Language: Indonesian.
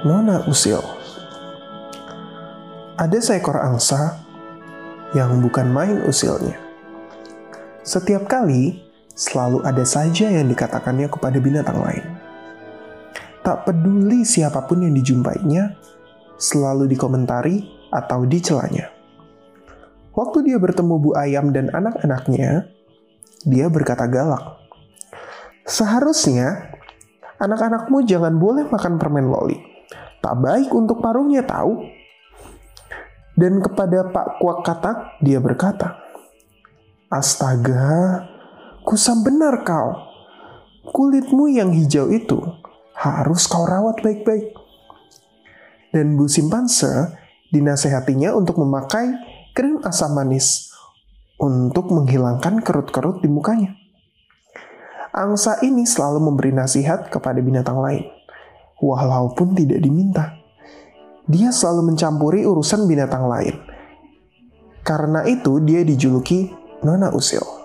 Nona Usil. Ada seekor angsa yang bukan main usilnya. Setiap kali, selalu ada saja yang dikatakannya kepada binatang lain. Tak peduli siapa pun yang dijumpainya, selalu dikomentari atau dicelanya. Waktu dia bertemu Bu Ayam dan anak-anaknya, dia berkata galak. Seharusnya, anak-anakmu jangan boleh makan permen loli Tak baik untuk paruhnya tahu. Dan kepada Pak Kuak Katak dia berkata, Astaga, kusam benar kau. Kulitmu yang hijau itu harus kau rawat baik-baik. Dan Bu Simpanse dinasehatinya untuk memakai krim asam manis untuk menghilangkan kerut-kerut di mukanya. Angsa ini selalu memberi nasihat kepada binatang lain walaupun tidak diminta. Dia selalu mencampuri urusan binatang lain. Karena itu dia dijuluki Nona Usil.